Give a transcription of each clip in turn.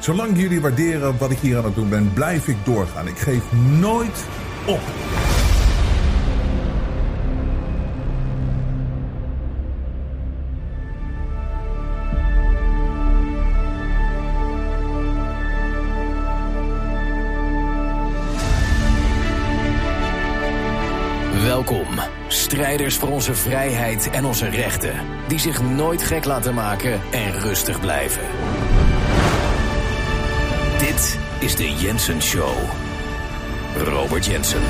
Zolang jullie waarderen wat ik hier aan het doen ben, blijf ik doorgaan. Ik geef nooit op. Welkom, strijders voor onze vrijheid en onze rechten, die zich nooit gek laten maken en rustig blijven. Is de Jensen Show. Robert Jensen.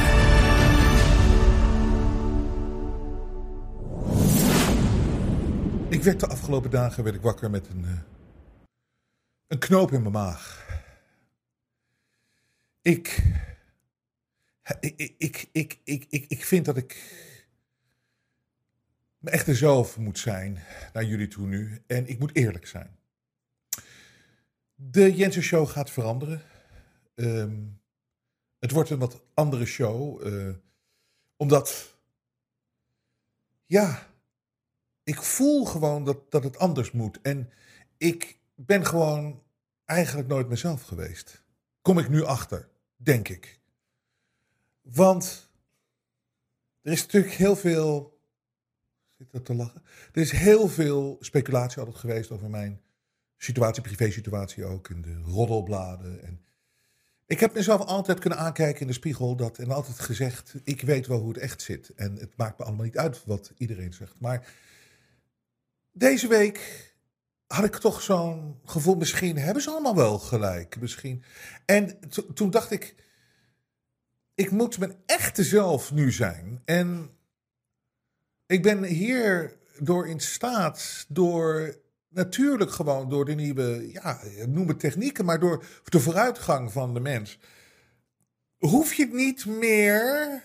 Ik werd de afgelopen dagen werd ik wakker met een, eh, een knoop in mijn maag. Ik, ik, ik, ik, ik, ik, ik, ik vind dat ik mijn echte zelf moet zijn naar jullie toe nu. En ik moet eerlijk zijn. De Jensen Show gaat veranderen. Ehm, het wordt een wat andere show. eh, omdat, ja, ik voel gewoon dat, dat het anders moet. En ik ben gewoon eigenlijk nooit mezelf geweest. Kom ik nu achter, denk ik. Want er is natuurlijk heel veel. Zit dat te lachen? Er is heel veel speculatie altijd geweest over mijn situatie, privé-situatie ook, in de roddelbladen. En ik heb mezelf altijd kunnen aankijken in de spiegel dat, en altijd gezegd: ik weet wel hoe het echt zit. En het maakt me allemaal niet uit wat iedereen zegt. Maar deze week had ik toch zo'n gevoel, misschien hebben ze allemaal wel gelijk. Misschien. En to- toen dacht ik, ik moet mijn echte zelf nu zijn. En ik ben hier door in staat, door natuurlijk gewoon door de nieuwe, ja, noem het technieken, maar door de vooruitgang van de mens, hoef je niet meer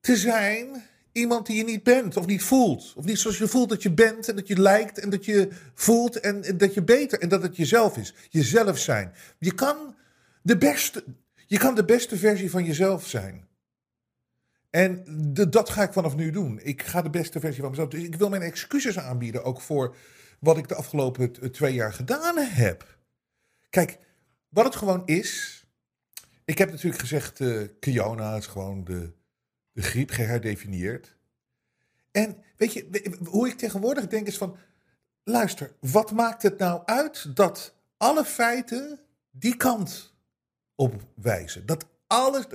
te zijn iemand die je niet bent of niet voelt. Of niet zoals je voelt dat je bent en dat je lijkt en dat je voelt en, en dat je beter en dat het jezelf is. Jezelf zijn. Je kan de beste, je kan de beste versie van jezelf zijn. En dat ga ik vanaf nu doen. Ik ga de beste versie van mezelf. Dus ik wil mijn excuses aanbieden ook voor wat ik de afgelopen t- twee jaar gedaan heb. Kijk, wat het gewoon is. Ik heb natuurlijk gezegd, eh Kiona is gewoon de, de griep geherdefinieerd. En weet je, hoe ik tegenwoordig denk is van... Luister, wat maakt het nou uit dat alle feiten die kant op wijzen? Dat alles...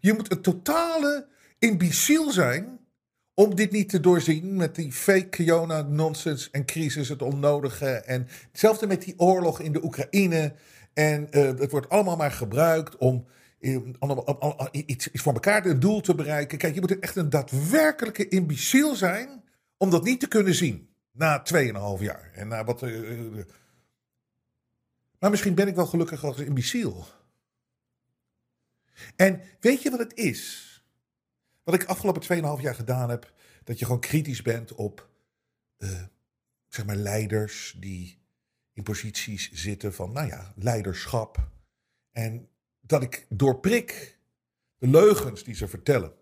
je moet een totale imbeciel zijn om dit niet te doorzien met die fake Kiona-nonsens en crisis, het onnodige. En hetzelfde met die oorlog in de Oekraïne. En eh, het wordt allemaal maar gebruikt om eh, iets, voor elkaar een doel te bereiken. Kijk, je moet echt een daadwerkelijke imbeciel zijn om dat niet te kunnen zien. Na 2,5 jaar. En na wat. eh, maar misschien ben ik wel gelukkig als imbeciel. En weet je wat het is? Wat ik afgelopen 2,5 jaar gedaan heb, dat je gewoon kritisch bent op eh, zeg maar leiders die in posities zitten van, nou ja, leiderschap. En dat ik doorprik de leugens die ze vertellen.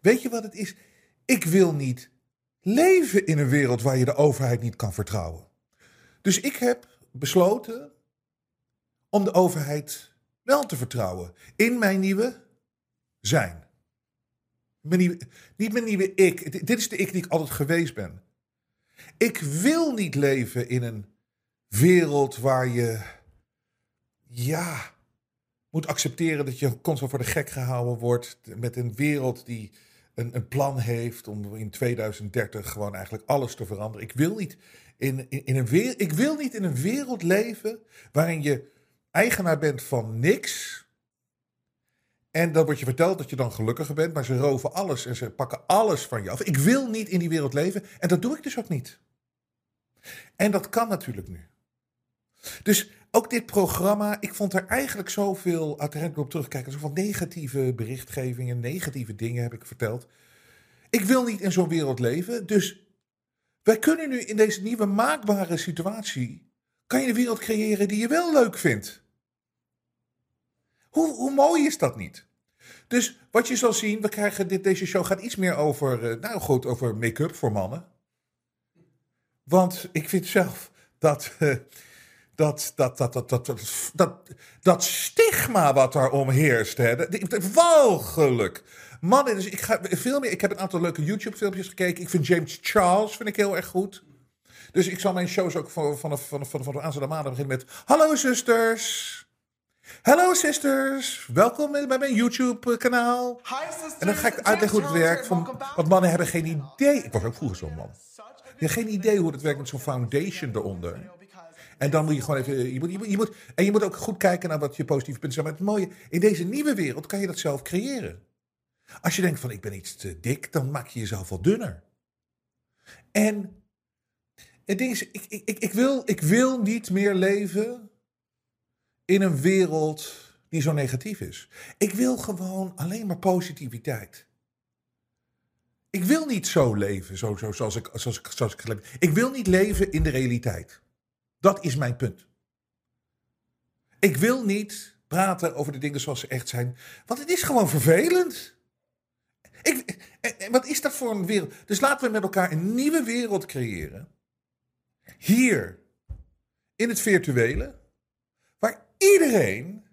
Weet je wat het is? Ik wil niet leven in een wereld waar je de overheid niet kan vertrouwen. Dus ik heb besloten om de overheid wel te vertrouwen in mijn nieuwe zijn. Niet mijn nieuwe ik. Dit is de ik die ik altijd geweest ben. Ik wil niet leven in een wereld waar je, ja, moet accepteren dat je constant voor de gek gehouden wordt. Met een wereld die een, een plan heeft om in 2030 gewoon eigenlijk alles te veranderen. Ik wil niet in, in een wereld, ik wil niet in een wereld leven waarin je eigenaar bent van niks. En dan wordt je verteld dat je dan gelukkiger bent, maar ze roven alles en ze pakken alles van je af. Ik wil niet in die wereld leven en dat doe ik dus ook niet. En dat kan natuurlijk nu. Dus ook dit programma, ik vond er eigenlijk zoveel, uiteindelijk op terugkijken, zoveel negatieve berichtgevingen, negatieve dingen heb ik verteld. Ik wil niet in zo'n wereld leven, dus wij kunnen nu in deze nieuwe maakbare situatie, kan je een wereld creëren die je wel leuk vindt. Hoe, hoe mooi is dat niet? Dus wat je zal zien, we krijgen dit, deze show gaat iets meer over, eh, nou goed, over make-up voor mannen. Want ik vind zelf dat, uh, dat, dat, dat, dat, dat, dat, dat, stigma wat daar omheerst, hè, walgelijk. Mannen, dus ik ga veel meer. Ik heb een aantal leuke YouTube-filmpjes gekeken. Ik vind James Charles vind ik heel erg goed. Dus ik zal mijn shows ook vanaf, vanaf, vanaf, vanaf aanstaande beginnen met. Hallo zusters. Hallo sisters, welkom bij mijn YouTube-kanaal. En dan ga ik uitleggen hoe het werkt. Van, want mannen hebben geen idee. Ik was ook vroeger zo'n man. Je hebt geen idee hoe het werkt met zo'n foundation eronder. En dan moet je gewoon even. Je moet, je moet, je moet, en je moet ook goed kijken naar wat je positieve punten zijn. Maar het mooie, in deze nieuwe wereld kan je dat zelf creëren. Als je denkt van ik ben iets te dik, dan maak je jezelf wat dunner. En het ding is, ik, ik, ik, wil, ik wil niet meer leven in een wereld die zo negatief is. Ik wil gewoon alleen maar positiviteit. Ik wil niet zo leven zo, zo, zoals, ik, zoals, ik, zoals ik. Ik wil niet leven in de realiteit. Dat is mijn punt. Ik wil niet praten over de dingen zoals ze echt zijn, want het is gewoon vervelend. Ik, wat is dat voor een wereld? Dus laten we met elkaar een nieuwe wereld creëren. Hier, in het virtuele, iedereen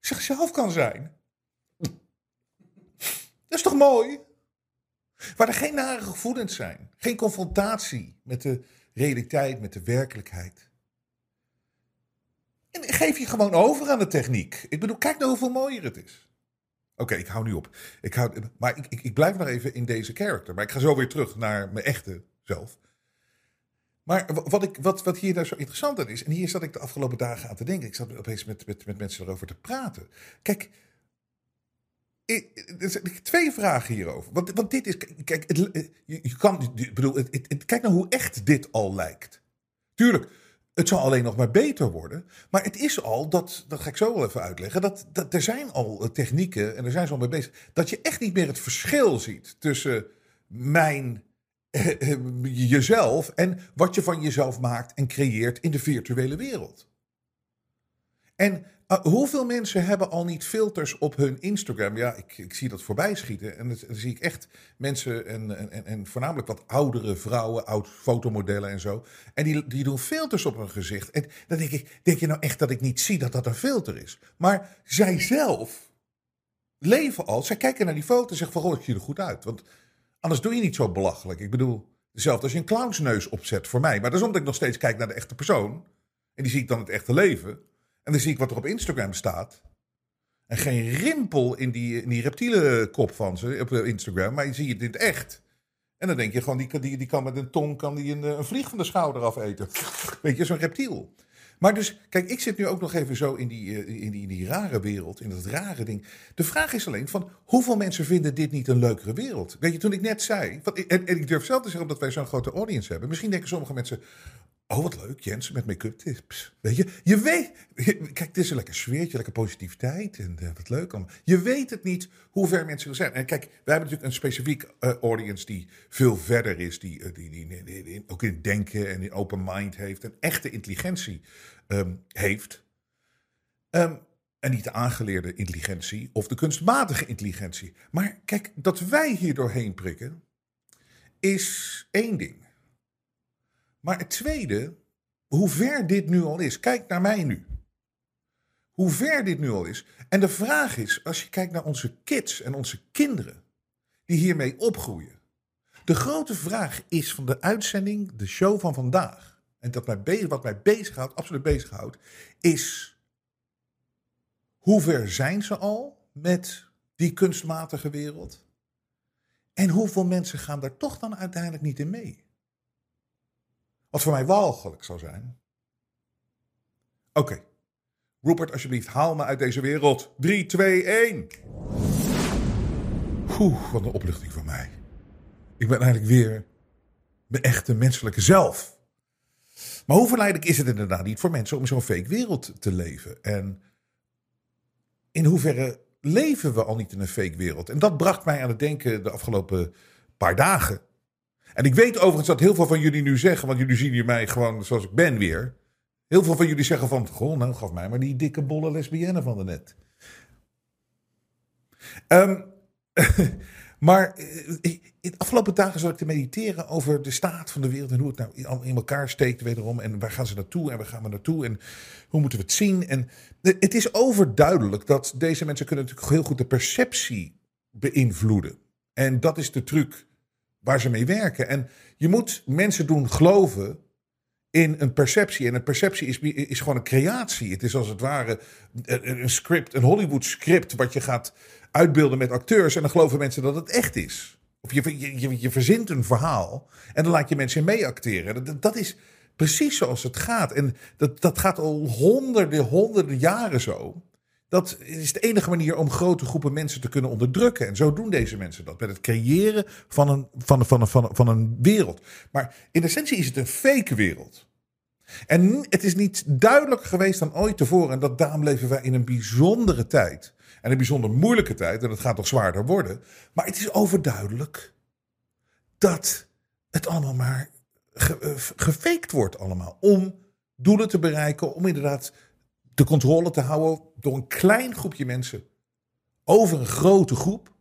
zichzelf kan zijn. Dat is toch mooi? Waar er geen nare gevoelens zijn. Geen confrontatie met de realiteit, met de werkelijkheid. En geef je gewoon over aan de techniek. Ik bedoel, kijk nou hoeveel mooier het is. Oké, ik hou nu op. Ik hou, maar ik, ik, ik blijf nog even in deze character. Maar ik ga zo weer terug naar mijn echte zelf. Maar wat, ik, wat, wat hier nou zo interessant aan is, en hier zat ik de afgelopen dagen aan te denken. Ik zat opeens met, met, met mensen erover te praten. Kijk, er zijn twee vragen hierover. Want, want dit is, kijk, het, je, kan, bedoel, het, het, kijk nou hoe echt dit al lijkt. Tuurlijk, het zal alleen nog maar beter worden. Maar het is al, dat, dat ga ik zo wel even uitleggen, dat, dat er zijn al technieken, en er zijn ze mee bezig, dat je echt niet meer het verschil ziet tussen mijn jezelf en wat je van jezelf maakt en creëert in de virtuele wereld. En uh, hoeveel mensen hebben al niet filters op hun Instagram? Ja, ik, ik zie dat voorbij schieten. En dan, zie ik echt mensen en, en, en voornamelijk wat oudere vrouwen, oud fotomodellen en zo. En die, die doen filters op hun gezicht. En dan denk ik, denk je nou echt dat ik niet zie dat dat een filter is? Maar zij zelf leven al, zij kijken naar die foto en zeggen van, oh, ik zie er goed uit. Want anders doe je niet zo belachelijk. Ik bedoel, zelfs als je een clownsneus opzet voor mij. Maar dat is omdat ik nog steeds kijk naar de echte persoon. En die zie ik dan het echte leven. En dan zie ik wat er op Instagram staat. En geen rimpel in die, in die reptiele kop van ze op Instagram, maar je ziet het in het echt. En dan denk je gewoon, die, die, die kan met een tong kan die een, een vlieg van de schouder afeten. Weet je, zo'n reptiel. Maar dus, kijk, ik zit nu ook nog even zo in die, in, die, die rare wereld, in dat rare ding. De vraag is alleen van, hoeveel mensen vinden dit niet een leukere wereld? Weet je, toen ik net zei, en, en ik durf zelf te zeggen omdat wij zo'n grote audience hebben. Misschien denken sommige mensen, Oh, wat leuk, Jens, met make-up tips. Weet je, je weet. Kijk, het is een lekker sfeertje, lekker positiviteit. En uh, wat leuk allemaal. Je weet het niet hoe ver mensen er zijn. En kijk, wij hebben natuurlijk een specifiek uh, audience die veel verder is. Die, die, die, die, ook in denken en in open mind heeft. En echte intelligentie um, heeft. Um, en niet de aangeleerde intelligentie of de kunstmatige intelligentie. Maar kijk, dat wij hier doorheen prikken is één ding. Maar het tweede, hoe ver dit nu al is. Kijk naar mij nu. Hoe ver dit nu al is. En de vraag is, als je kijkt naar onze kids en onze kinderen die hiermee opgroeien. De grote vraag is van de uitzending, de show van vandaag. En dat mij, wat mij bezighoudt, absoluut bezighoudt, is hoe ver zijn ze al met die kunstmatige wereld? En hoeveel mensen gaan daar toch dan uiteindelijk niet in mee? Wat voor mij walgelijk zou zijn. Oké. Rupert, alsjeblieft, haal me uit deze wereld. 3, 2, 1. Oeh, wat een opluchting van mij. Ik ben eigenlijk weer mijn echte menselijke zelf. Maar hoe verleidelijk is het inderdaad niet voor mensen om zo'n fake wereld te leven? En in hoeverre leven we al niet in een fake wereld? En dat bracht mij aan het denken de afgelopen paar dagen. En ik weet overigens dat heel veel van jullie nu zeggen, want jullie zien hier mij gewoon zoals ik ben weer. Heel veel van jullie zeggen van, goh, nou gaf mij maar die dikke bolle lesbienne van de net. Um, maar eh, de afgelopen dagen zat ik te mediteren over de staat van de wereld en hoe het nou in elkaar steekt wederom. En waar gaan ze naartoe en waar gaan we naartoe en hoe moeten we het zien. En het is overduidelijk dat deze mensen kunnen natuurlijk heel goed de perceptie beïnvloeden. En dat is de truc waar ze mee werken. En je moet mensen doen geloven in een perceptie. En een perceptie is, is gewoon een creatie. Het is als het ware een script, een Hollywood script, wat je gaat uitbeelden met acteurs. En dan geloven mensen dat het echt is. Of je, je, je verzint een verhaal en dan laat je mensen mee acteren. Dat, is precies zoals het gaat. En dat, dat gaat al honderden, honderden jaren zo. Dat is de enige manier om grote groepen mensen te kunnen onderdrukken. En zo doen deze mensen dat. Met het creëren van een, van, van, van, een wereld. Maar in essentie is het een fake wereld. En het is niet duidelijk geweest dan ooit tevoren. En dat daarom leven wij in een bijzondere tijd. En een bijzonder moeilijke tijd. En het gaat nog zwaarder worden. Maar het is overduidelijk dat het allemaal maar ge, uh, gefaked wordt allemaal. Om doelen te bereiken. Om inderdaad de controle te houden door een klein groepje mensen over een grote groep.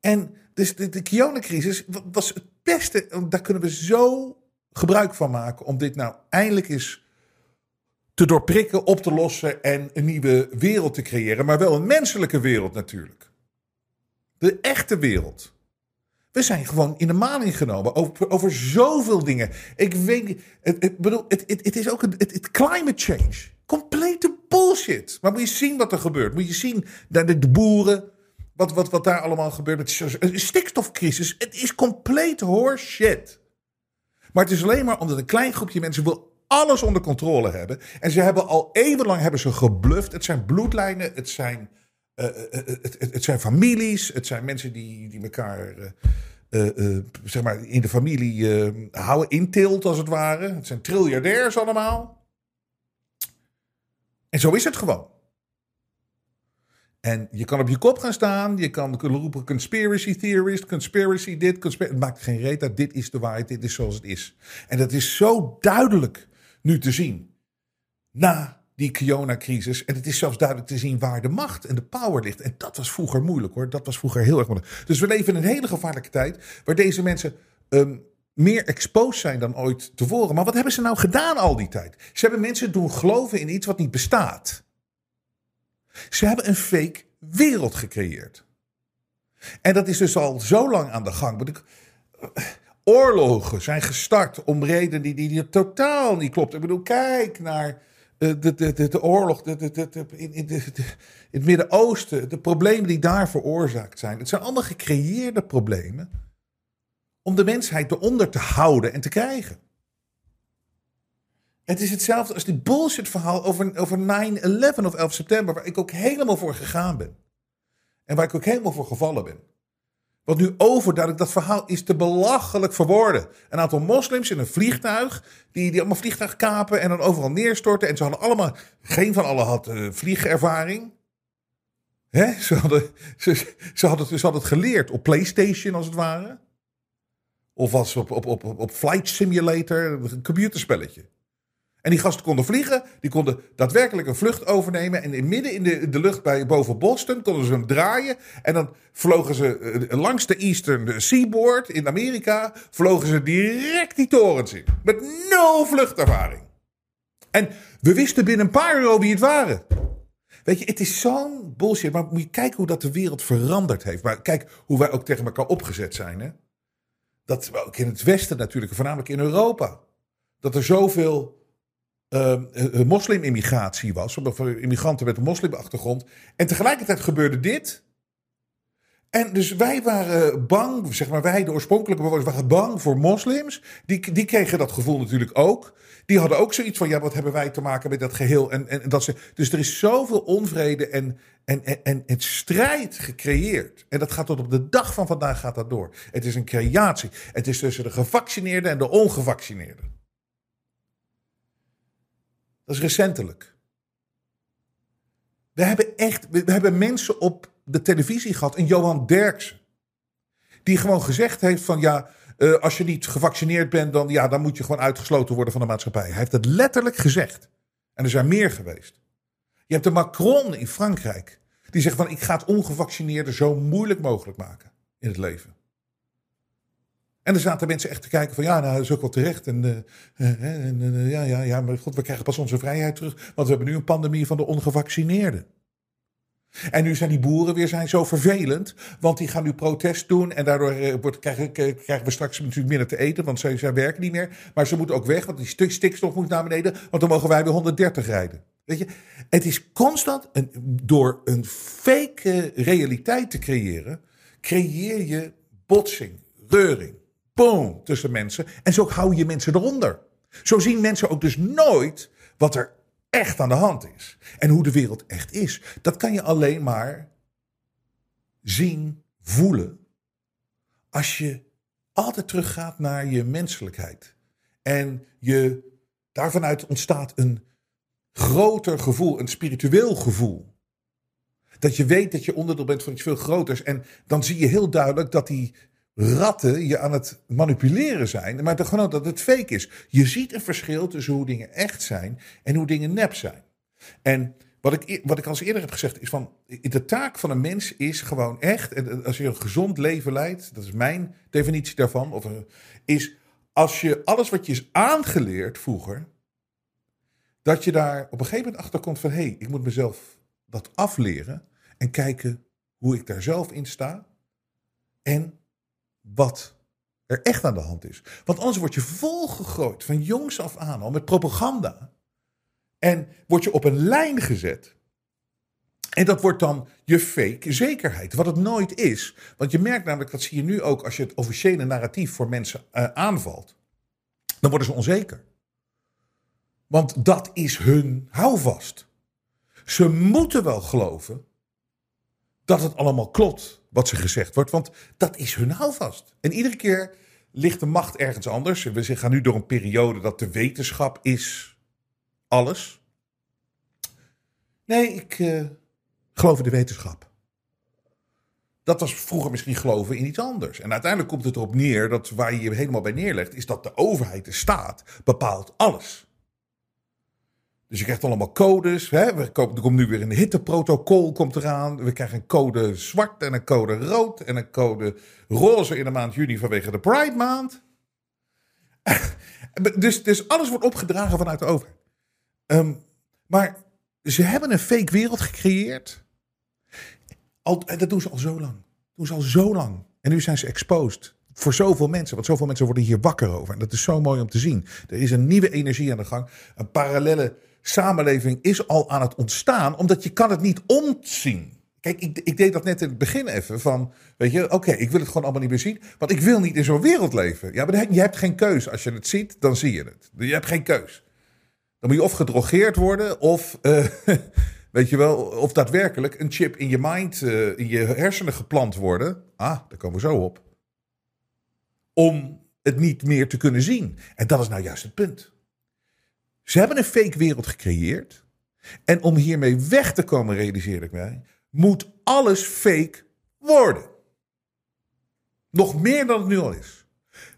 En dus de, de Kiona-crisis was het beste. Daar kunnen we zo gebruik van maken om dit nou eindelijk eens te doorprikken, op te lossen en een nieuwe wereld te creëren. Maar wel een menselijke wereld natuurlijk. De echte wereld. We zijn gewoon in de maling genomen over, over zoveel dingen. Ik weet, het, het, bedoel, het, het, het is ook een het, climate change. Complete bullshit. Maar moet je zien wat er gebeurt. Moet je zien dat de, boeren, wat, wat, wat daar allemaal gebeurt. Het stikstofcrisis. Het is compleet horseshit. Maar het is alleen maar omdat een klein groepje mensen wil alles onder controle hebben. En ze hebben al eeuwenlang hebben ze gebluft. Het zijn bloedlijnen, het zijn, uh, het, het, het, zijn families, het zijn mensen die, die elkaar zeg maar in de familie houden, intilt als het ware. Het zijn triljardairs allemaal. En zo is het gewoon. En je kan op je kop gaan staan. Je kan roepen conspiracy theorist, conspiracy dit, conspiracy... Het maakt geen reet uit. Dit is de waarheid. Dit is zoals het is. En dat is zo duidelijk nu te zien. Na die Kiona-crisis. En het is zelfs duidelijk te zien waar de macht en de power ligt. En dat was vroeger moeilijk hoor. Dat was vroeger heel erg moeilijk. Dus we leven in een hele gevaarlijke tijd. Waar deze mensen... Um, meer exposed zijn dan ooit tevoren. Maar wat hebben ze nou gedaan al die tijd? Ze hebben mensen doen geloven in iets wat niet bestaat. Ze hebben een fake wereld gecreëerd. En dat is dus al zo lang aan de gang. Oorlogen zijn gestart om redenen die, die, totaal niet klopt. Ik bedoel, kijk naar de, de, de, oorlog in, in het Midden-Oosten. De problemen die daar veroorzaakt zijn. Het zijn allemaal gecreëerde problemen om de mensheid eronder te houden en te krijgen. Het is hetzelfde als die bullshit verhaal over, over 9-11 of 11 september, waar ik ook helemaal voor gegaan ben. En waar ik ook helemaal voor gevallen ben. Wat nu overduidelijk, dat verhaal is te belachelijk verwoorden. Een aantal moslims in een vliegtuig, die, die allemaal vliegtuig kapen en dan overal neerstorten. En ze hadden allemaal, geen van allen had uh, vliegervaring. Hè? Ze, hadden, ze, ze, hadden, ze hadden het geleerd op PlayStation als het ware. Of was op, op, op, op Flight Simulator, een computerspelletje. En die gasten konden vliegen, die konden daadwerkelijk een vlucht overnemen. En in midden in de, de lucht bij, boven Boston konden ze hem draaien. En dan vlogen ze eh, langs de Eastern Seaboard in Amerika. Vlogen ze direct die torens in. Met nul vluchtervaring. En we wisten binnen een paar uur wie het waren. Weet je, het is zo'n bullshit. Maar moet je kijken hoe dat de wereld veranderd heeft. Maar kijk hoe wij ook tegen elkaar opgezet zijn. Hè? Dat ook in het Westen natuurlijk, voornamelijk in Europa. Dat er zoveel uh, moslimimmigratie was. Of immigranten met een moslimachtergrond. En tegelijkertijd gebeurde dit. En dus wij waren bang, zeg maar wij, de oorspronkelijke bewoners, waren bang voor moslims. Die, die kregen dat gevoel natuurlijk ook. Die hadden ook zoiets van, ja, wat hebben wij te maken met dat geheel? En, en, dat ze, dus er is zoveel onvrede en, en, en, en, strijd gecreëerd. En dat gaat tot op de dag van vandaag gaat dat door. Het is een creatie. Het is tussen de gevaccineerden en de ongevaccineerden. Dat is recentelijk. We hebben echt, we hebben mensen op de televisie gehad, een Johan Derksen. Die gewoon gezegd heeft van ja, uh, als je niet gevaccineerd bent, dan, ja, dan moet je gewoon uitgesloten worden van de maatschappij. Hij heeft het letterlijk gezegd. En er zijn meer geweest. Je hebt de Macron in Frankrijk. Die zegt van ik ga het ongevaccineerde zo moeilijk mogelijk maken in het leven. En er zaten mensen echt te kijken van ja, nou is ook wel terecht. En, uh, en uh, ja, ja, ja, maar goed, we krijgen pas onze vrijheid terug. Want we hebben nu een pandemie van de ongevaccineerden. En nu zijn die boeren weer zijn zo vervelend, want die gaan nu protest doen. En daardoor eh, wordt, krijgen, krijgen, we straks natuurlijk minder te eten, want zij, zij werken niet meer. Maar ze moeten ook weg, want die stikstof moet naar beneden, want dan mogen wij weer 130 rijden. Weet je, het is constant, een, door een fake realiteit te creëren, creëer je botsing, reuring, boom, tussen mensen. En zo hou je mensen eronder. Zo zien mensen ook dus nooit wat er echt aan de hand is. En hoe de wereld echt is. Dat kan je alleen maar zien, voelen. Als je altijd teruggaat naar je menselijkheid. En je, daarvanuit ontstaat een groter gevoel, een spiritueel gevoel. Dat je weet dat je onderdeel bent van iets veel groters. En dan zie je heel duidelijk dat die ratten je aan het manipuleren zijn, maar gewoon dat het fake is. Je ziet een verschil tussen hoe dingen echt zijn en hoe dingen nep zijn. En wat ik, wat ik al eerder heb gezegd is van de taak van een mens is gewoon echt, en als je een gezond leven leidt, dat is mijn definitie daarvan, of, is als je alles wat je is aangeleerd vroeger, dat je daar op een gegeven moment achter komt van hé, hey, ik moet mezelf dat afleren en kijken hoe ik daar zelf in sta. En wat er echt aan de hand is. Want anders word je volgegooid van jongs af aan al met propaganda. En word je op een lijn gezet. En dat wordt dan je fake zekerheid, wat het nooit is. Want je merkt namelijk, dat zie je nu ook als je het officiële narratief voor mensen uh, aanvalt. Dan worden ze onzeker. Want dat is hun houvast. Ze moeten wel geloven dat het allemaal klopt wat ze gezegd wordt. Want dat is hun houvast. En iedere keer ligt de macht ergens anders. We gaan nu door een periode dat de wetenschap is alles. Nee, ik uh, geloof in de wetenschap. Dat was vroeger misschien geloven in iets anders. En uiteindelijk komt het erop neer dat waar je je helemaal bij neerlegt, is dat de overheid, de staat, bepaalt alles. Dus je krijgt allemaal codes. Hè? er komt nu weer een hitteprotocol komt eraan. We krijgen een code zwart en een code rood en een code roze in de maand juni vanwege de Pride maand. dus, dus alles wordt opgedragen vanuit de overheid. Um, maar ze hebben een fake wereld gecreëerd. Al, dat doen ze al zo lang. Doen ze al zo lang. En nu zijn ze exposed. Voor zoveel mensen. Want zoveel mensen worden hier wakker over. En dat is zo mooi om te zien. Er is een nieuwe energie aan de gang. Een parallele samenleving is al aan het ontstaan, omdat je kan het niet ontzien. Kijk, ik, ik deed dat net in het begin even van, weet je, oké, ik wil het gewoon allemaal niet meer zien, want ik wil niet in zo'n wereld leven. Ja, maar je hebt geen keus. Als je het ziet, dan zie je het. Je hebt geen keus. Dan moet je of gedrogeerd worden, of, uh, weet je wel, of daadwerkelijk een chip in je mind, uh, in je hersenen geplant worden. Ah, daar komen we zo op. Om het niet meer te kunnen zien. En dat is nou juist het punt. Ze hebben een fake wereld gecreëerd. En om hiermee weg te komen, realiseer ik mij, moet alles fake worden. Nog meer dan het nu al is.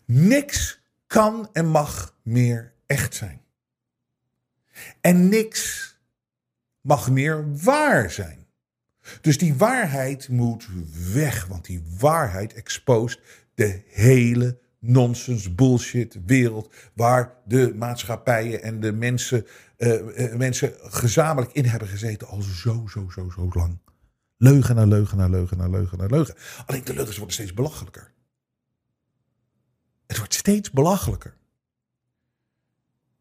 Niks kan en mag meer echt zijn. En niks mag meer waar zijn. Dus die waarheid moet weg, want die waarheid exposeert de hele nonsens, bullshit wereld waar de maatschappijen en de mensen, uh, mensen gezamenlijk in hebben gezeten al zo, zo, zo, zo lang. Leugen na leugen na leugen na leugen na leugen. Alleen de leugens worden steeds belachelijker. Het wordt steeds belachelijker.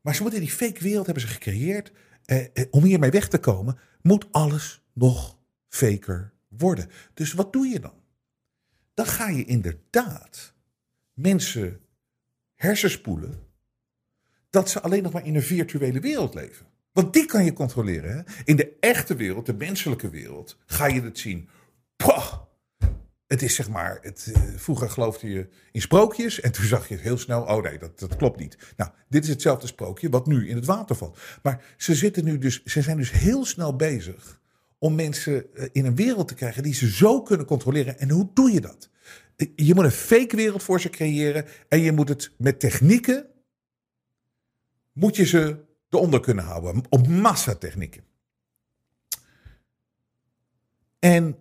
Maar ze moeten die fake wereld hebben ze gecreëerd. Eh, eh, om hiermee weg te komen, moet alles nog faker worden. Dus wat doe je dan? Dan ga je inderdaad mensen hersenspoelen dat ze alleen nog maar in een virtuele wereld leven. Want die kan je controleren. Hè? In de echte wereld, de menselijke wereld, ga je het zien. Pah, het is zeg maar, het, uh, vroeger geloofde je in sprookjes en toen zag je heel snel, oh nee, dat, dat klopt niet. Nou, dit is hetzelfde sprookje wat nu in het water valt. Maar ze, zitten nu dus, ze zijn dus heel snel bezig om mensen eh, in een wereld te krijgen die ze zo kunnen controleren. En hoe doe je dat? Je moet een fake wereld voor ze creëren en je moet het met technieken, moet je ze eronder kunnen houden, op massatechnieken. En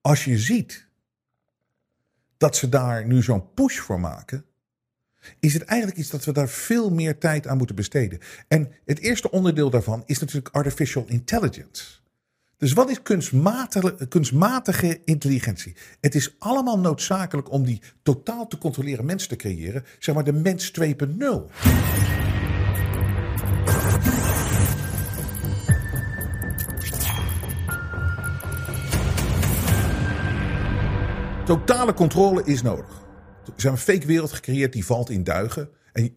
als je ziet dat ze daar nu zo'n push voor maken, is het eigenlijk iets dat we daar veel meer tijd aan moeten besteden. En het eerste onderdeel daarvan is natuurlijk artificial intelligence. Dus wat is kunstmatige, kunstmatige intelligentie? Het is allemaal noodzakelijk om die totaal te controleren mens te creëren, zeg maar de mens 2.0. Totale controle is nodig. Er is een fake wereld gecreëerd die valt in duigen. En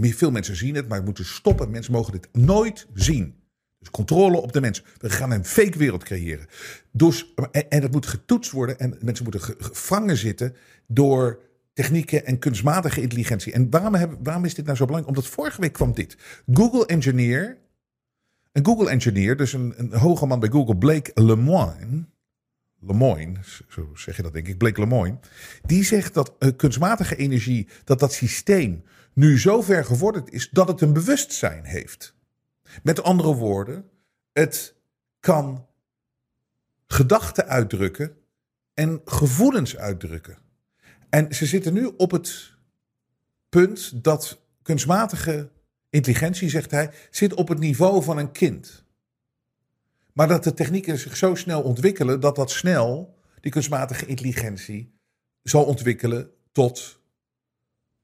veel mensen zien het, maar moeten stoppen. Mensen mogen dit nooit zien. Dus controle op de mens. We gaan een fake wereld creëren. Dus, en, dat moet getoetst worden. En mensen moeten gevangen zitten door technieken en kunstmatige intelligentie. En waarom, hebben, waarom is dit nou zo belangrijk? Omdat vorige week kwam dit. Google Engineer. Een Google Engineer, dus een, een hoge man bij Google, Blake Lemoine. Lemoyne, zo zeg je dat denk ik, Blake Lemoyne, die zegt dat uh, kunstmatige energie, dat dat systeem nu zo ver gevorderd is dat het een bewustzijn heeft. Met andere woorden, het kan gedachten uitdrukken en gevoelens uitdrukken. En ze zitten nu op het punt dat kunstmatige intelligentie, zegt hij, zit op het niveau van een kind. Maar dat de technieken zich zo snel ontwikkelen dat dat snel die kunstmatige intelligentie zal ontwikkelen tot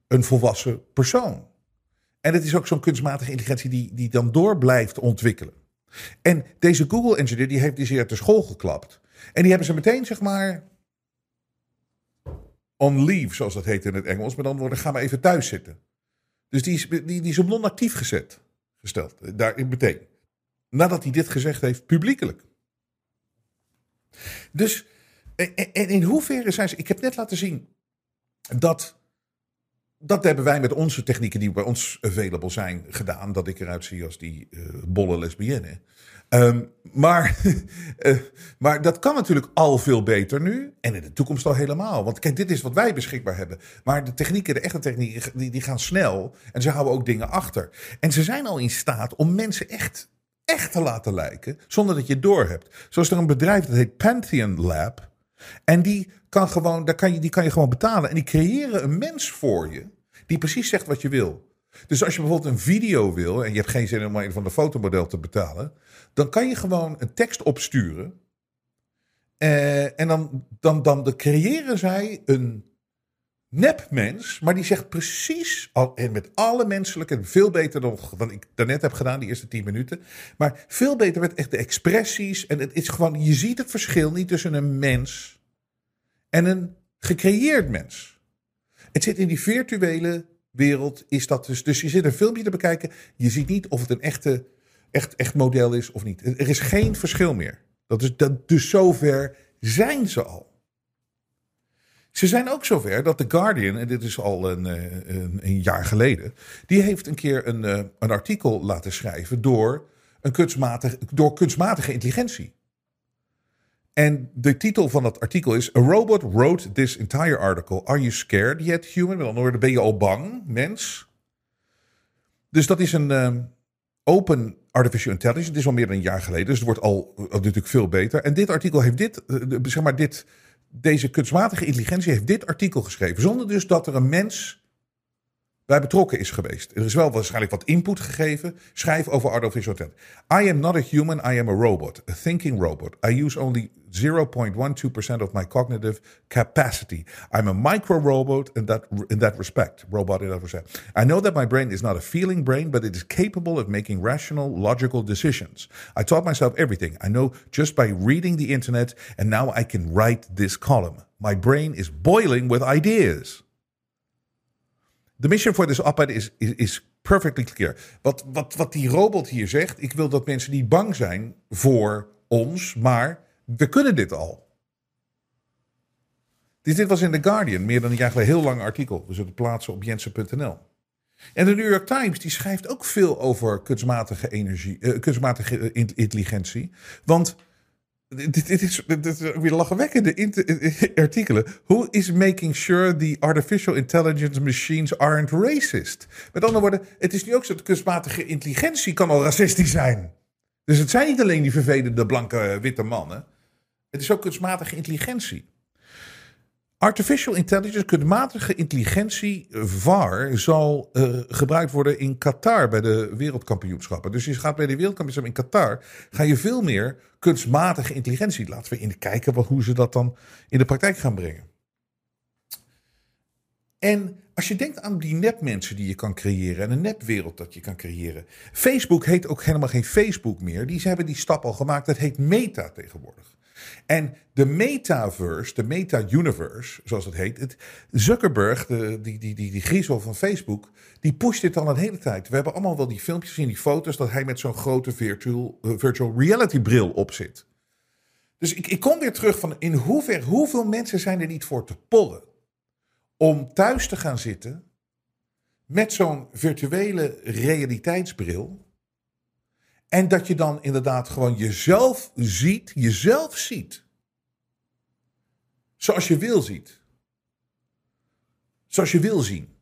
een volwassen persoon. En het is ook zo'n kunstmatige intelligentie die, die dan door blijft ontwikkelen. En deze Google engineer die heeft die zeer ter school geklapt. En die hebben ze meteen zeg maar on leave, zoals dat heet in het Engels. Maar dan worden, gaan we even thuis zitten. Dus die is, die, die is op non-actief gezet, gesteld. Daar meteen. Nadat hij dit gezegd heeft, publiekelijk. Dus, en in hoeverre zijn ze. Ik heb net laten zien dat. Dat hebben wij met onze technieken die bij ons available zijn gedaan. Dat ik eruit zie als die uh, bolle lesbienne. Um, maar, uh, maar dat kan natuurlijk al veel beter nu. En in de toekomst al helemaal. Want kijk, dit is wat wij beschikbaar hebben. Maar de technieken, de echte technieken, die, die gaan snel. En ze houden ook dingen achter. En ze zijn al in staat om mensen echt echt te laten lijken, zonder dat je het doorhebt. Zoals er een bedrijf dat heet Pantheon Lab. En die kan, gewoon, daar kan je, die kan je gewoon betalen. En die creëren een mens voor je, die precies zegt wat je wil. Dus als je bijvoorbeeld een video wil en je hebt geen zin om een van de fotomodel te betalen, dan kan je gewoon een tekst opsturen. Uh, en dan, dan, dan creëren zij een nepmens, maar die zegt precies, en met alle menselijke, veel beter dan, dan ik daarnet heb gedaan, die eerste tien minuten. Maar veel beter met echt de expressies. En het is gewoon, je ziet het verschil niet tussen een mens en een gecreëerd mens. Het zit in die virtuele wereld, is dat dus. Dus je zit een filmpje te bekijken, je ziet niet of het een echte, echt, echt model is of niet. Er is geen verschil meer. Dat is, dat, dus zover zijn ze al. Ze zijn ook zover dat The Guardian, en dit is al een, eh, een, een jaar geleden, die heeft een keer een, eh, een artikel laten schrijven door, een kunstmatig, door kunstmatige intelligentie. En de titel van dat artikel is: A robot wrote this entire article. Are you scared yet, human? Met andere woorden, ben je al bang, mens? Dus dat is een uh, Open Artificial Intelligence. Het is al meer dan een jaar geleden, dus het wordt al, al natuurlijk veel beter. En dit artikel heeft dit, eh, zeg maar, dit, deze kunstmatige intelligentie heeft dit artikel geschreven. Zonder dus dat er een mens bij betrokken is geweest. Er is wel waarschijnlijk wat input gegeven. Schrijf over artificial intelligence. I am not a human, I am a robot. A thinking robot. I use only 0.12% of my cognitive capacity. I'm a micro-robot in that, in that respect. Robot in that respect. I know that my brain is not a feeling brain, but it is capable of making rational, logical decisions. I taught myself everything. I know just by reading the internet, and now I can write this column. My brain is boiling with ideas. The mission for this op-ed is, is, is perfectly clear. Wat, wat, wat die robot hier zegt, ik wil dat mensen niet bang zijn voor ons, maar we kunnen dit al. Dit, was in The Guardian, meer dan een jaar geleden, heel lang artikel. We zullen het plaatsen op jensen.nl. En de New York Times die schrijft ook veel over kunstmatige, energie, eh, kunstmatige in- intelligentie. Want dit, is, dit is weer lachwekkende artikelen. Who is making sure the artificial intelligence machines aren't racist? Met andere woorden, het is nu ook zo dat kunstmatige intelligentie kan al racistisch zijn. Dus het zijn niet alleen die vervelende blanke witte mannen. Het is ook kunstmatige intelligentie. Artificial intelligence, kunstmatige intelligentie, VAR, zal eh, gebruikt worden in Qatar bij de wereldkampioenschappen. Dus je gaat bij de wereldkampioenschappen in Qatar, ga je veel meer kunstmatige intelligentie. Laten we in kijken wat, hoe ze dat dan in de praktijk gaan brengen. En als je denkt aan die nepmensen die je kan creëren en een nepwereld dat je kan creëren. Facebook heet ook helemaal geen Facebook meer. Die, ze hebben die stap al gemaakt. Dat heet Meta tegenwoordig. En de metaverse, de meta-universe, zoals het heet. Het, Zuckerberg, de, die, die, die, die griezel van Facebook, die pusht dit al een hele tijd. We hebben allemaal wel die filmpjes en die foto's dat hij met zo'n grote virtual, eh, virtual reality bril op zit. Dus ik, ik kom weer terug van in hoever, hoeveel mensen zijn er niet voor te pollen om thuis te gaan zitten met zo'n virtuele realiteitsbril. En dat je dan inderdaad gewoon jezelf ziet, jezelf ziet. Zoals je wil ziet. Zoals je wil zien.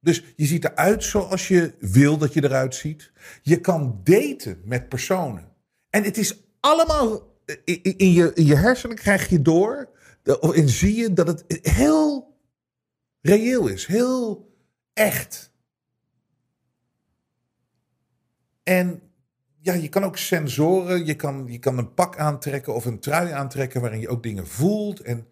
Dus je ziet eruit zoals je wil dat je eruit ziet. Je kan daten met personen. En het is allemaal in, in je, in je hersenen krijg je door. Of en zie je dat het heel reëel is. Heel echt. En ja, je kan ook sensoren. Je kan, je kan een pak aantrekken of een trui aantrekken waarin je ook dingen voelt. En,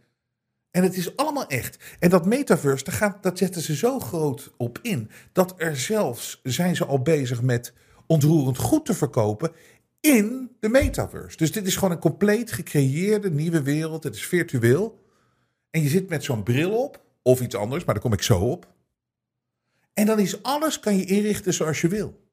en het is allemaal echt. En dat metaverse, daar, dat zetten ze zo groot op in. Dat er zelfs zijn ze al bezig met ontroerend goed te verkopen in de metaverse. Dus dit is gewoon een compleet gecreëerde nieuwe wereld. Het is virtueel. En je zit met zo'n bril op, of iets anders, maar daar kom ik zo op. En dan is alles, kan je inrichten zoals je wil.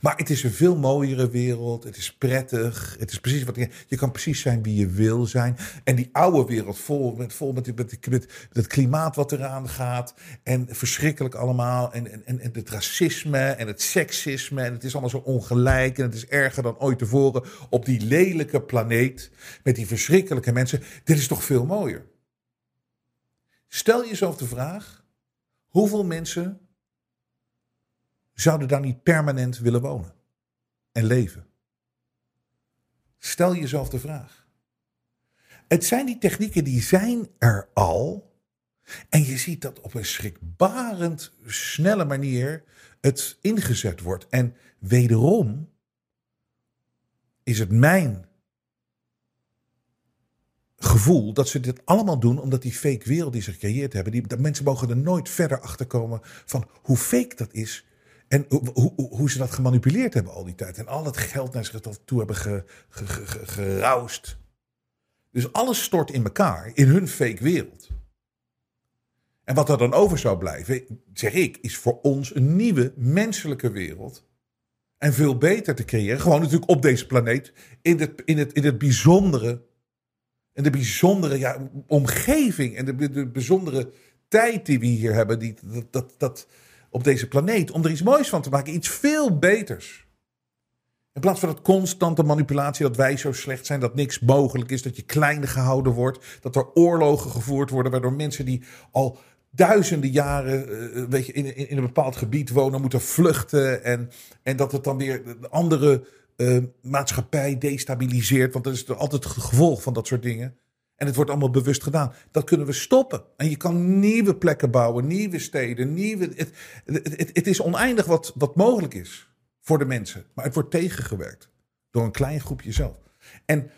Maar het is een veel mooiere wereld. Het is prettig. Het is precies wat je, je kan precies zijn wie je wil zijn. En die oude wereld vol met, vol met, met, met, het klimaat wat eraan gaat. En verschrikkelijk allemaal. En, en, en het racisme en het seksisme. En het is allemaal zo ongelijk. En het is erger dan ooit tevoren op die lelijke planeet. Met die verschrikkelijke mensen. Dit is toch veel mooier. Stel jezelf de vraag: hoeveel mensen zouden daar niet permanent willen wonen en leven? Stel jezelf de vraag. Het zijn die technieken die zijn er al. En je ziet dat op een schrikbarend snelle manier het ingezet wordt. En wederom is het mijn gevoel dat ze dit allemaal doen omdat die fake wereld die ze gecreëerd hebben, die, dat mensen mogen er nooit verder achter komen van hoe fake dat is en hoe, ze dat gemanipuleerd hebben al die tijd. En al het geld naar zich toe hebben ge, ge, ge, ge, geroust. Dus alles stort in elkaar in hun fake wereld. En wat er dan over zou blijven, zeg ik, is voor ons een nieuwe menselijke wereld. En veel beter te creëren. Gewoon natuurlijk op deze planeet. In het, in het, in het bijzondere. En de bijzondere omgeving. En de, de bijzondere tijd die we hier hebben. Die, dat, dat, op deze planeet. Om er iets moois van te maken. Iets veel beters. In plaats van dat constante manipulatie. Dat wij zo slecht zijn. Dat niks mogelijk is. Dat je klein gehouden wordt. Dat er oorlogen gevoerd worden. Waardoor mensen die al duizenden jaren uh, weet je, in, in, een bepaald gebied wonen, moeten vluchten. En, en dat het dan weer de andere uh, maatschappij destabiliseert. Want dat is altijd het gevolg van dat soort dingen. En het wordt allemaal bewust gedaan. Dat kunnen we stoppen. En je kan nieuwe plekken bouwen, nieuwe steden, nieuwe. Het, het, het, is oneindig wat, wat mogelijk is voor de mensen. Maar het wordt tegengewerkt door een klein groepje zelf. En,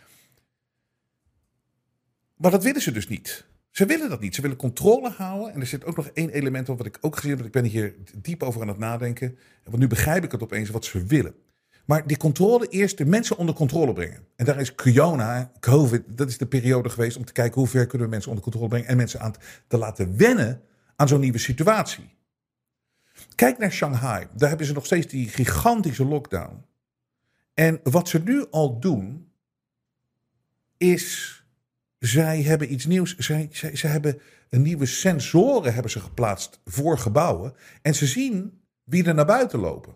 maar dat willen ze dus niet. Ze willen dat niet. Ze willen controle houden. En er zit ook nog één element op wat ik ook gezien heb. Ik ben hier diep over aan het nadenken. Want nu begrijp ik het opeens wat ze willen. Maar die controle eerst de mensen onder controle brengen. En daar is corona, COVID, dat is de periode geweest om te kijken hoe ver kunnen we mensen onder controle brengen. En mensen aan te laten wennen aan zo'n nieuwe situatie. Kijk naar Shanghai. Daar hebben ze nog steeds die gigantische lockdown. En wat ze nu al doen, is. Zij hebben iets nieuws. Zij, zij, zij hebben een nieuwe sensoren hebben ze geplaatst voor gebouwen. En ze zien wie er naar buiten lopen.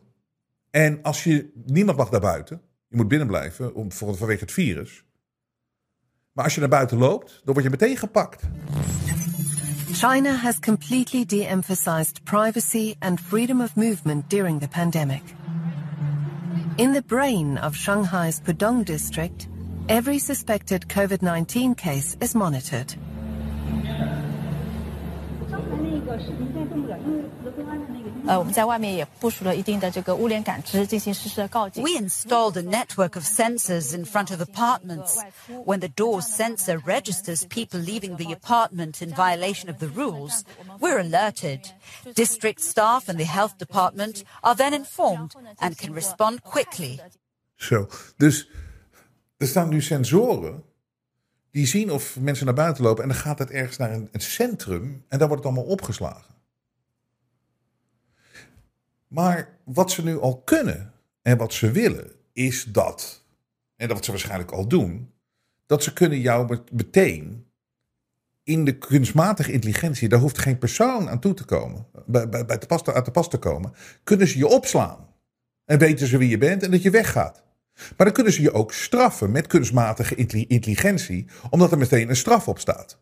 En als je. Niemand mag naar buiten. Je moet binnen blijven om, vanwege het virus. Maar als je naar buiten loopt, dan word je meteen gepakt. China has completely de-emphasized privacy and freedom of movement during the pandemic. In the brain of Shanghai's Pudong district, every suspected COVID-19 case is monitored. 呃，我们在外面也部署了一定的这个物联感知，进行实时的告警。 We installed a network of sensors in front of apartments. When the door's sensor registers people leaving the apartment in violation of the rules, we're alerted. District staff and the health department are then informed and can respond quickly. Zo, dus er staan nu sensoren die zien of mensen naar buiten lopen en dan gaat het ergens naar een, centrum en daar wordt het allemaal opgeslagen. Maar wat ze nu al kunnen en wat ze willen, is dat, en dat wat ze waarschijnlijk al doen, dat ze kunnen jou meteen in de kunstmatige intelligentie, daar hoeft geen persoon aan toe te komen, bij, bij, bij te pas, uit de pas te komen, kunnen ze je opslaan. En weten ze wie je bent en dat je weggaat. Maar dan kunnen ze je ook straffen met kunstmatige intelligentie, omdat er meteen een straf op staat.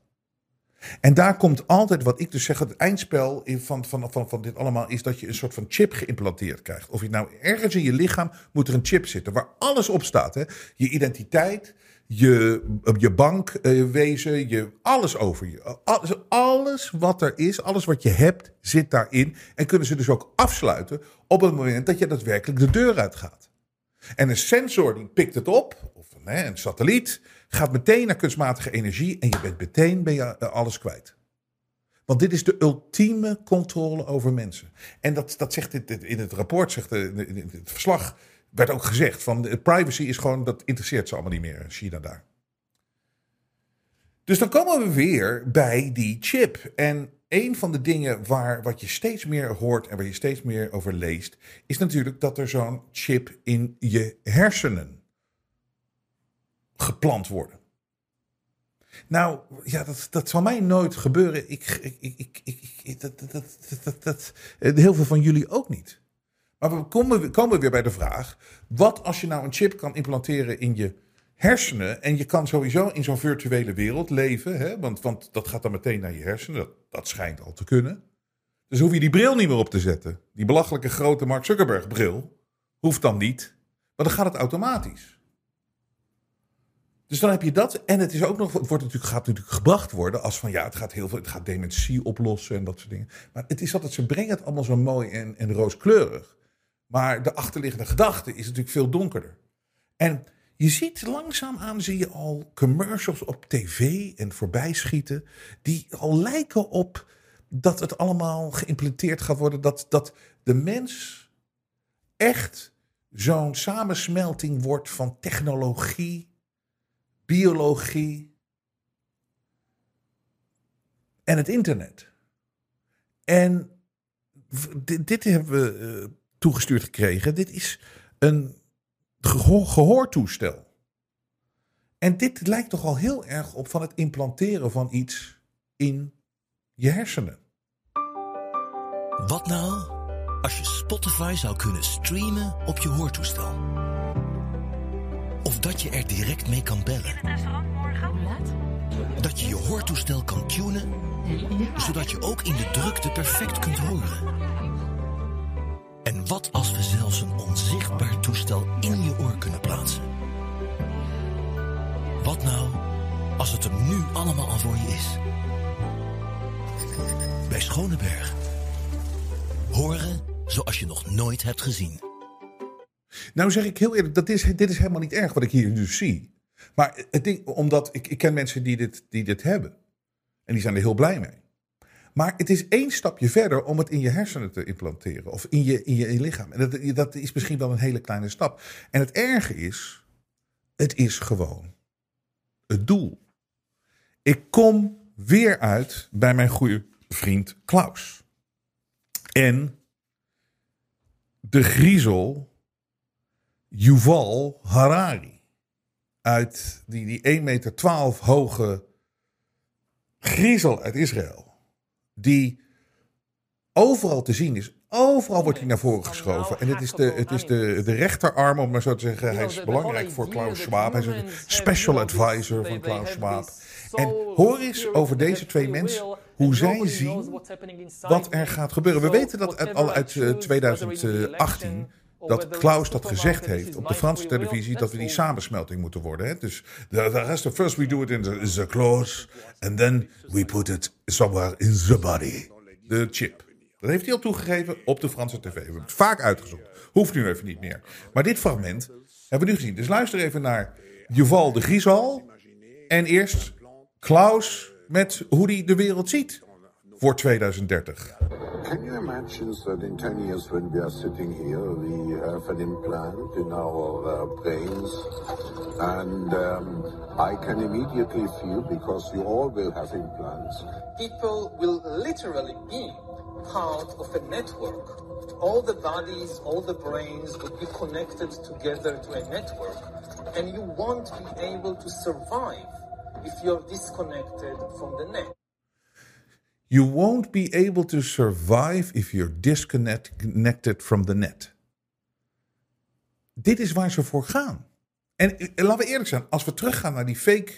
En daar komt altijd, wat ik dus zeg, het eindspel van, van, van, van dit allemaal is dat je een soort van chip geïmplanteerd krijgt. Of je nou ergens in je lichaam moet er een chip zitten waar alles op staat. Hè? Je identiteit, je, je bankwezen, je, alles over je. Alles, alles wat er is, alles wat je hebt, zit daarin. En kunnen ze dus ook afsluiten op het moment dat je daadwerkelijk de deur uitgaat. En een sensor die pikt het op, of een satelliet, gaat meteen naar kunstmatige energie en je bent meteen ben je alles kwijt. Want dit is de ultieme controle over mensen. En dat, dat zegt dit, in het rapport, zegt in het verslag, werd ook gezegd van privacy is gewoon, dat interesseert ze allemaal niet meer, China daar. Dus dan komen we weer bij die chip. En een van de dingen waar wat je steeds meer hoort en waar je steeds meer over leest, is natuurlijk dat er zo'n chip in je hersenen geplant worden. Nou, ja, dat, dat zal mij nooit gebeuren. Ik, ik, ik, ik, dat, dat, dat, dat, heel veel van jullie ook niet. Maar we komen, komen weer bij de vraag: wat als je nou een chip kan implanteren in je hersenen. En je kan sowieso in zo'n virtuele wereld leven. Hè? Want, want dat gaat dan meteen naar je hersenen. Dat, dat schijnt al te kunnen. Dus hoef je die bril niet meer op te zetten. Die belachelijke grote Mark Zuckerberg bril. Hoeft dan niet. Maar dan gaat het automatisch. Dus dan heb je dat. En het is ook nog. Wordt natuurlijk, gaat natuurlijk gebracht worden als van ja, het gaat heel veel. Het gaat dementie oplossen en dat soort dingen. Maar het is altijd, ze brengen het allemaal zo mooi en, en rooskleurig. Maar de achterliggende gedachte is natuurlijk veel donkerder. En je ziet langzaamaan zie je al commercials op tv en voorbij schieten. Die al lijken op dat het allemaal geïmplementeerd gaat worden. Dat, dat de mens echt zo'n samensmelting wordt van technologie, biologie en het internet. En dit, dit hebben we uh, toegestuurd gekregen. Dit is een gehoor, gehoortoestel. En dit lijkt toch al heel erg op van het implanteren van iets in je hersenen. Wat nou als je Spotify zou kunnen streamen op je hoortoestel? Of dat je er direct mee kan bellen? Dat je je hoortoestel kan tunen, zodat je ook in de drukte perfect kunt horen. En wat als we zelfs een onzichtbaar toestel in je oor kunnen plaatsen? Wat nou als het er nu allemaal al voor je is? Bij Schoneberg. Horen zoals je nog nooit hebt gezien. Nou zeg ik heel eerlijk, dat is, dit is helemaal niet erg wat ik hier nu zie. Maar het ding, omdat ik, ik ken mensen die dit, die dit hebben. En die zijn er heel blij mee. Maar het is één stapje verder om het in je hersenen te implanteren. Of in je, in je, lichaam. En dat, dat is misschien wel een hele kleine stap. En het erge is, het is gewoon het doel. Ik kom weer uit bij mijn goede vriend Klaus. En de griezel Yuval Harari. Uit die, die 1,12 meter hoge griezel uit Israël. Die overal te zien is. Overal wordt hij naar voren geschoven. En het is de, het is de, de rechterarm, om maar zo te zeggen. Hij is belangrijk voor Klaus Schwab. Hij is een special advisor van Klaus Schwab. En hoor eens over deze twee mensen hoe zij zien wat er gaat gebeuren. We weten dat al uit eh, 2018 dat Klaus dat gezegd heeft op de Franse televisie dat we die samensmelting moeten worden. Hè? Dus the, the rest of first we do it in the, the claws and then we put it somewhere in the body. De chip. Dat heeft hij al toegegeven op de Franse tv. We hebben het vaak uitgezocht. Hoeft nu even niet meer. Maar dit fragment hebben we nu gezien. Dus luister even naar Yuval de Griesal. En eerst Klaus met hoe hij de wereld ziet voor 2030. Can you imagine that in 10 years when we are sitting here, we have an implant in our uh, brains and um, I can immediately feel, because you all will have implants, people will literally be part of a network. All the bodies, all the brains will be connected together to a network, and you won't be able to survive if you're disconnected from the net. You won't be able to survive if you're disconnected from the net. Dit is waar ze voor gaan. En eh, laten we eerlijk zijn, als we teruggaan naar die fake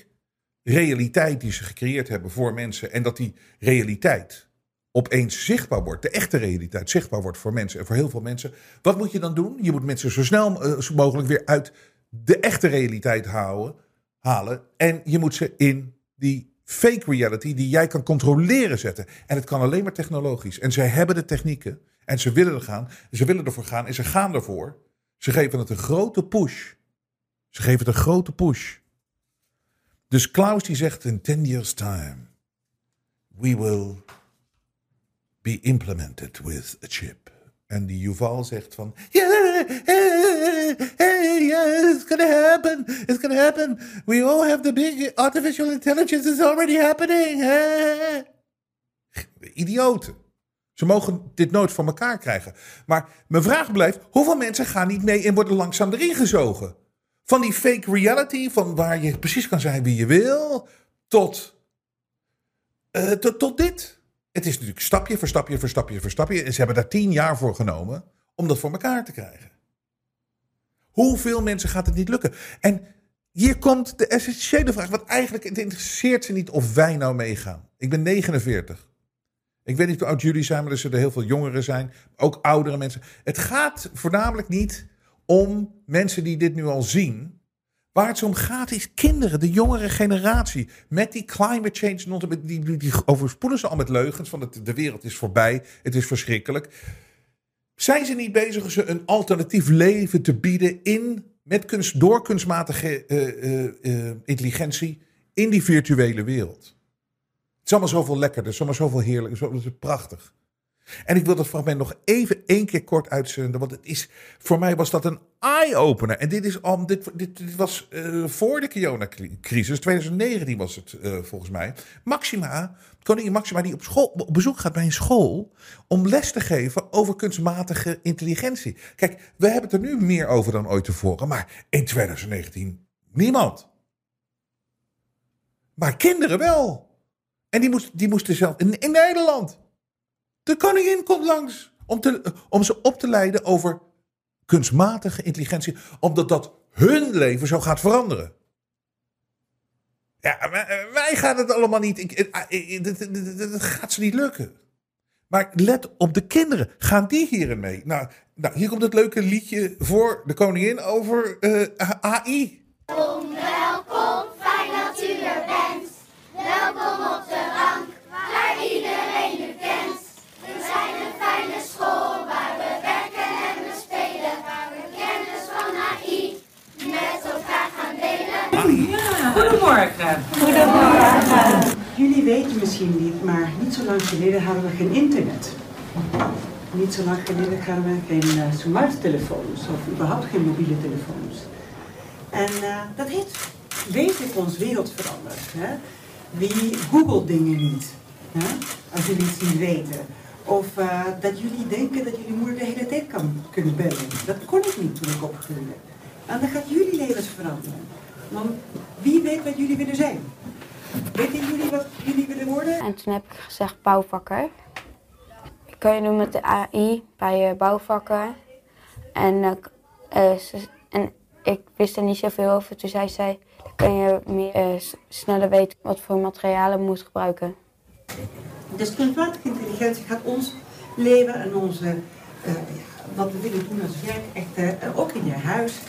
realiteit die ze gecreëerd hebben voor mensen en dat die realiteit opeens zichtbaar wordt, de echte realiteit zichtbaar wordt voor mensen en voor heel veel mensen, wat moet je dan doen? Je moet mensen zo snel eh, mogelijk weer uit de echte realiteit houden, halen en je moet ze in die fake reality die jij kan controleren zetten. En het kan alleen maar technologisch. En zij hebben de technieken en ze willen er gaan, ze willen ervoor gaan en ze gaan ervoor. Ze geven het een grote push. Ze geven het een grote push. Dus Klaus die zegt in 10 years time, we will be implemented with a chip. En die Yuval zegt van, yeah, hey, hey, yeah, it's gonna happen, it's gonna happen. We all have the big artificial intelligence, it's already happening. eh." Idioten. Ze mogen dit nooit voor elkaar krijgen. Maar mijn vraag blijft, hoeveel mensen gaan niet mee en worden langzaam erin gezogen? Van die fake reality, van waar je precies kan zijn wie je wil, tot, eh, tot, tot dit. Het is natuurlijk stapje voor stapje voor stapje voor stapje. En ze hebben daar tien jaar voor genomen om dat voor elkaar te krijgen. Hoeveel mensen gaat het niet lukken? En hier komt de essentiële vraag. Want eigenlijk het interesseert ze niet of wij nou meegaan. Ik ben 49. Ik weet niet hoe oud jullie zijn, maar er zullen heel veel jongeren zijn. Ook oudere mensen. Het gaat voornamelijk niet om mensen die dit nu al zien. Waar het om gaat is kinderen, de jongere generatie. Met die climate change, die, die overspoelen ze al met leugens. Van het, de wereld is voorbij, het is verschrikkelijk. Zijn ze niet bezig ze een alternatief leven te bieden in, met kunst, door kunstmatige eh, eh, eh, intelligentie in die virtuele wereld? Het is allemaal zoveel lekkerder, het is allemaal zoveel heerlijk, het is prachtig. En ik wil dat fragment nog even één keer kort uitzenden. Want het is, voor mij was dat een eye-opener. En dit, is al, dit, dit, dit was eh, voor de coronacrisis. 2019 was het eh, volgens mij. Maxima, koningin Maxima, die op, school, op bezoek gaat bij een school. om les te geven over kunstmatige intelligentie. Kijk, we hebben het er nu meer over dan ooit tevoren. Maar in 2019 niemand. Maar kinderen wel. En die, moest, die moesten zelf in, in Nederland. De koningin komt langs om, te, om ze op te leiden over kunstmatige intelligentie, omdat dat hun leven zo gaat veranderen. Ja, eh, wij gaan het allemaal niet. Eh, eh, dat- gaat ze niet lukken. Maar let op de kinderen. Gaan die hierin mee? Nou, nou hier komt het leuke liedje voor de koningin over AI. Welkom, fijn dat u er bent. Welkom op de Goedemorgen. Goedemorgen. Jullie weten misschien niet, maar niet zo lang geleden hadden we geen internet. Niet zo lang geleden hadden we geen uh, smarttelefoons of überhaupt geen mobiele telefoons. En uh, dat heeft, weet ik, ons wereld veranderd. Hè? Wie googelt dingen niet, hè? als jullie iets niet weten. Of uh, dat jullie denken dat jullie moeder de hele tijd kan kunnen bellen. Dat kon ik niet toen ik opgroeide. En dan gaat jullie levens veranderen. Want wie weet wat jullie willen zijn? Weten jullie wat jullie willen worden? En toen heb ik gezegd bouwvakker. Kun je doen met de AI bij uh, bouwvakken. En, uh, ze, en ik wist er niet zoveel over. Toen zei zij, dan kun je meer, uh, sneller weten wat voor materialen je moet gebruiken. Dus kunstmatige intelligentie gaat ons leven en onze, wat we willen doen als werk echt ook in je huis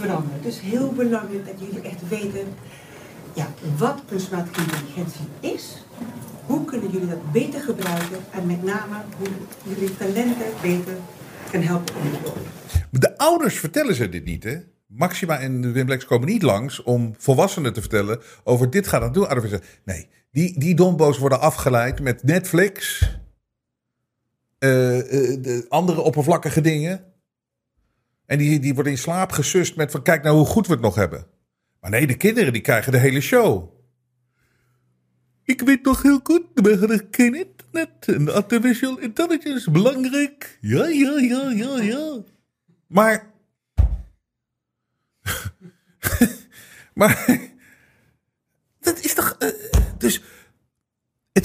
veranderen. Dus heel belangrijk dat jullie echt weten ja, wat kunstmatige intelligentie is. Hoe kunnen jullie dat beter gebruiken en met name hoe jullie talenten beter kan helpen ontwikkelen. De ouders vertellen ze dit niet, hè? Maxima en Wim Lex komen niet langs om volwassenen te vertellen over dit gaat aan doen. Nee, die, die dombo's worden afgeleid met Netflix, uh, uh, de andere oppervlakkige dingen. En die, die worden in slaap gesust met van kijk nou hoe goed we het nog hebben. Maar nee, de kinderen die krijgen de hele show. Ik weet nog heel goed, we hadden geen internet. En artificial intelligence belangrijk. Ja, ja, ja, ja, ja. Maar... maar... Dat is toch... Uh, dus...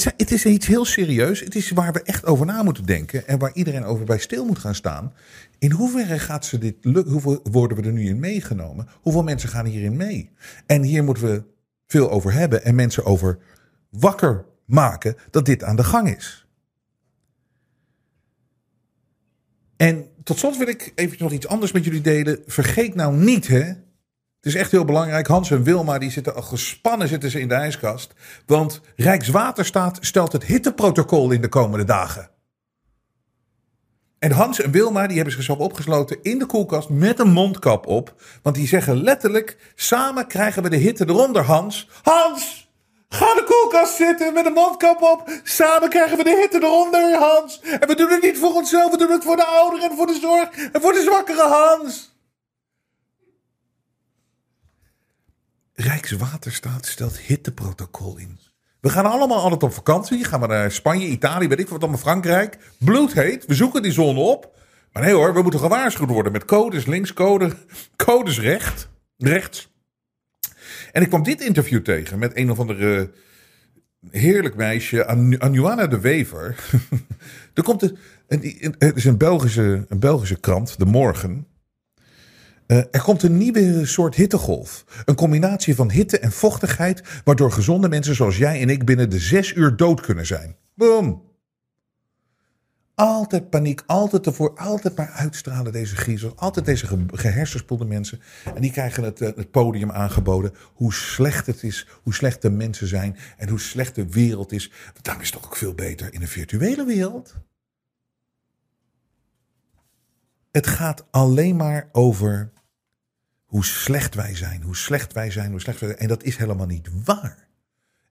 Het, is iets heel serieus. Het is waar we echt over na moeten denken. En waar iedereen over bij stil moet gaan staan. In hoeverre gaat ze dit lukken? Hoeveel worden we er nu in meegenomen? Hoeveel mensen gaan hierin mee? En hier moeten we veel over hebben. En mensen over wakker maken dat dit aan de gang is. En tot slot wil ik even nog iets anders met jullie delen. Vergeet nou niet, hè. Het is echt heel belangrijk. Hans en Wilma die zitten al gespannen zitten ze in de ijskast. Want Rijkswaterstaat stelt het hitteprotocol in de komende dagen. En Hans en Wilma die hebben zichzelf opgesloten in de koelkast met een mondkap op. Want die zeggen letterlijk, samen krijgen we de hitte eronder, Hans. Hans! Ga in de koelkast zitten met een mondkap op. Samen krijgen we de hitte eronder, Hans. En we doen het niet voor onszelf, we doen het voor de ouderen en voor de zorg en voor de zwakkere Hans. Rijkswaterstaat stelt hitteprotocol in. We gaan allemaal altijd op vakantie. Gaan we naar Spanje, Italië, weet ik wat allemaal, Frankrijk. Bloedheet, we zoeken die zon op. Maar nee hoor, we moeten gewaarschuwd worden met codes links, code, codes recht, rechts. En ik kwam dit interview tegen met een of andere heerlijk meisje, Anuana de Wever. er komt een, het is een Belgische, een Belgische krant, De Morgen. Uh, er komt een nieuwe soort hittegolf. Een combinatie van hitte en vochtigheid, waardoor gezonde mensen zoals jij en ik binnen de zes uur dood kunnen zijn. Boom. Altijd paniek, altijd ervoor, altijd maar uitstralen deze griezels. Altijd deze ge gehersenspoelde mensen. En die krijgen het, uh, het podium aangeboden. Hoe slecht het is, hoe slecht de mensen zijn en hoe slecht de wereld is. Want daarom is het toch ook veel beter in een virtuele wereld. Het gaat alleen maar over hoe slecht wij zijn, hoe slecht wij zijn, hoe slecht wij zijn. En dat is helemaal niet waar.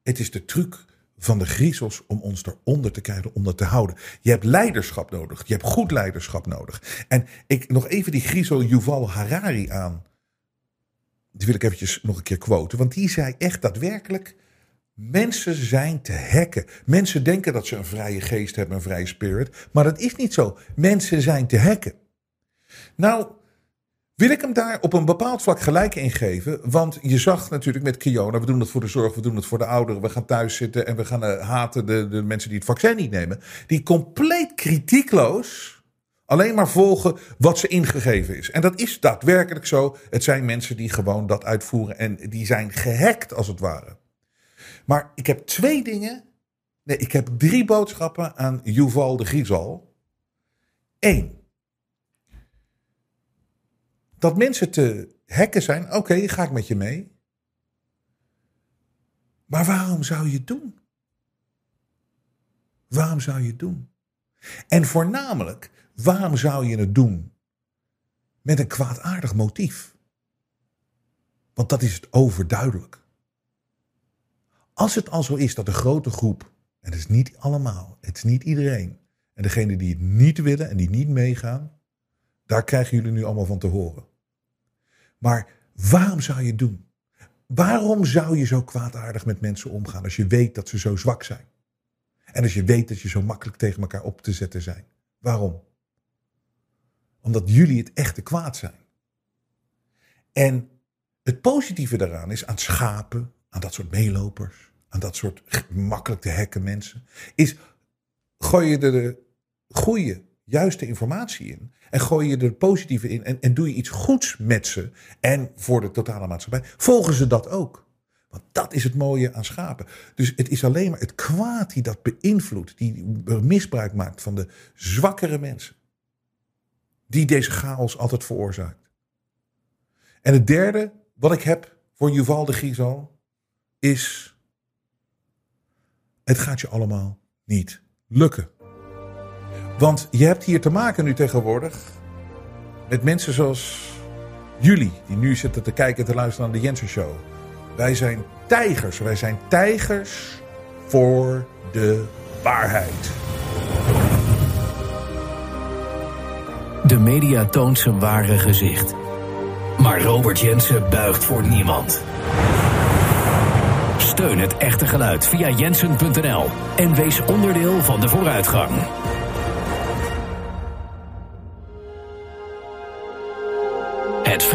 Het is de truc van de griezels om ons eronder te krijgen, dat te houden. Je hebt leiderschap nodig. Je hebt goed leiderschap nodig. En ik nog even die griezel Yuval Harari aan. Die wil ik eventjes nog een keer quoten. Want die zei echt daadwerkelijk... Mensen zijn te hacken. Mensen denken dat ze een vrije geest hebben, een vrije spirit. Maar dat is niet zo. Mensen zijn te hacken. Nou, wil ik hem daar op een bepaald vlak gelijk in geven? Want je zag natuurlijk met Kiona, we doen het voor de zorg, we doen het voor de ouderen, we gaan thuis zitten en we gaan uh, haten de, de mensen die het vaccin niet nemen. Die compleet kritiekloos alleen maar volgen wat ze ingegeven is. En dat is daadwerkelijk zo. Het zijn mensen die gewoon dat uitvoeren en die zijn gehackt als het ware. Maar ik heb twee dingen. Nee, ik heb drie boodschappen aan Yuval de Griezal. Eén. Dat mensen te hacken zijn, oké, ga ik met je mee. Maar waarom zou je het doen? Waarom zou je het doen? En voornamelijk, waarom zou je het doen met een kwaadaardig motief? Want dat is het overduidelijk. Als het al zo is dat een grote groep, en het is niet allemaal, het is niet iedereen, en degene die het niet willen en die niet meegaan, daar krijgen jullie nu allemaal van te horen. Maar waarom zou je het doen? Waarom zou je zo kwaadaardig met mensen omgaan als je weet dat ze zo zwak zijn? En als je weet dat je zo makkelijk tegen elkaar op te zetten zijn. Waarom? Omdat jullie het echte kwaad zijn. En het positieve daaraan is aan schapen, aan dat soort meelopers, aan dat soort makkelijk te hacken mensen, is gooi je de goede, juiste informatie in. En gooi je er positieve in en, en doe je iets goeds met ze en voor de totale maatschappij, volgen ze dat ook. Want dat is het mooie aan schapen. Dus het is alleen maar het kwaad die dat beïnvloedt, die misbruik maakt van de zwakkere mensen. Die deze chaos altijd veroorzaakt. En het derde wat ik heb voor Yuval de Grisal is: het gaat je allemaal niet lukken. Want je hebt hier te maken nu tegenwoordig met mensen zoals jullie, die nu zitten te kijken en te luisteren naar de Jensen Show. Wij zijn tijgers, wij zijn tijgers voor de waarheid. De media toont zijn ware gezicht. Maar Robert Jensen buigt voor niemand. Steun het echte geluid via jensen.nl en wees onderdeel van de vooruitgang.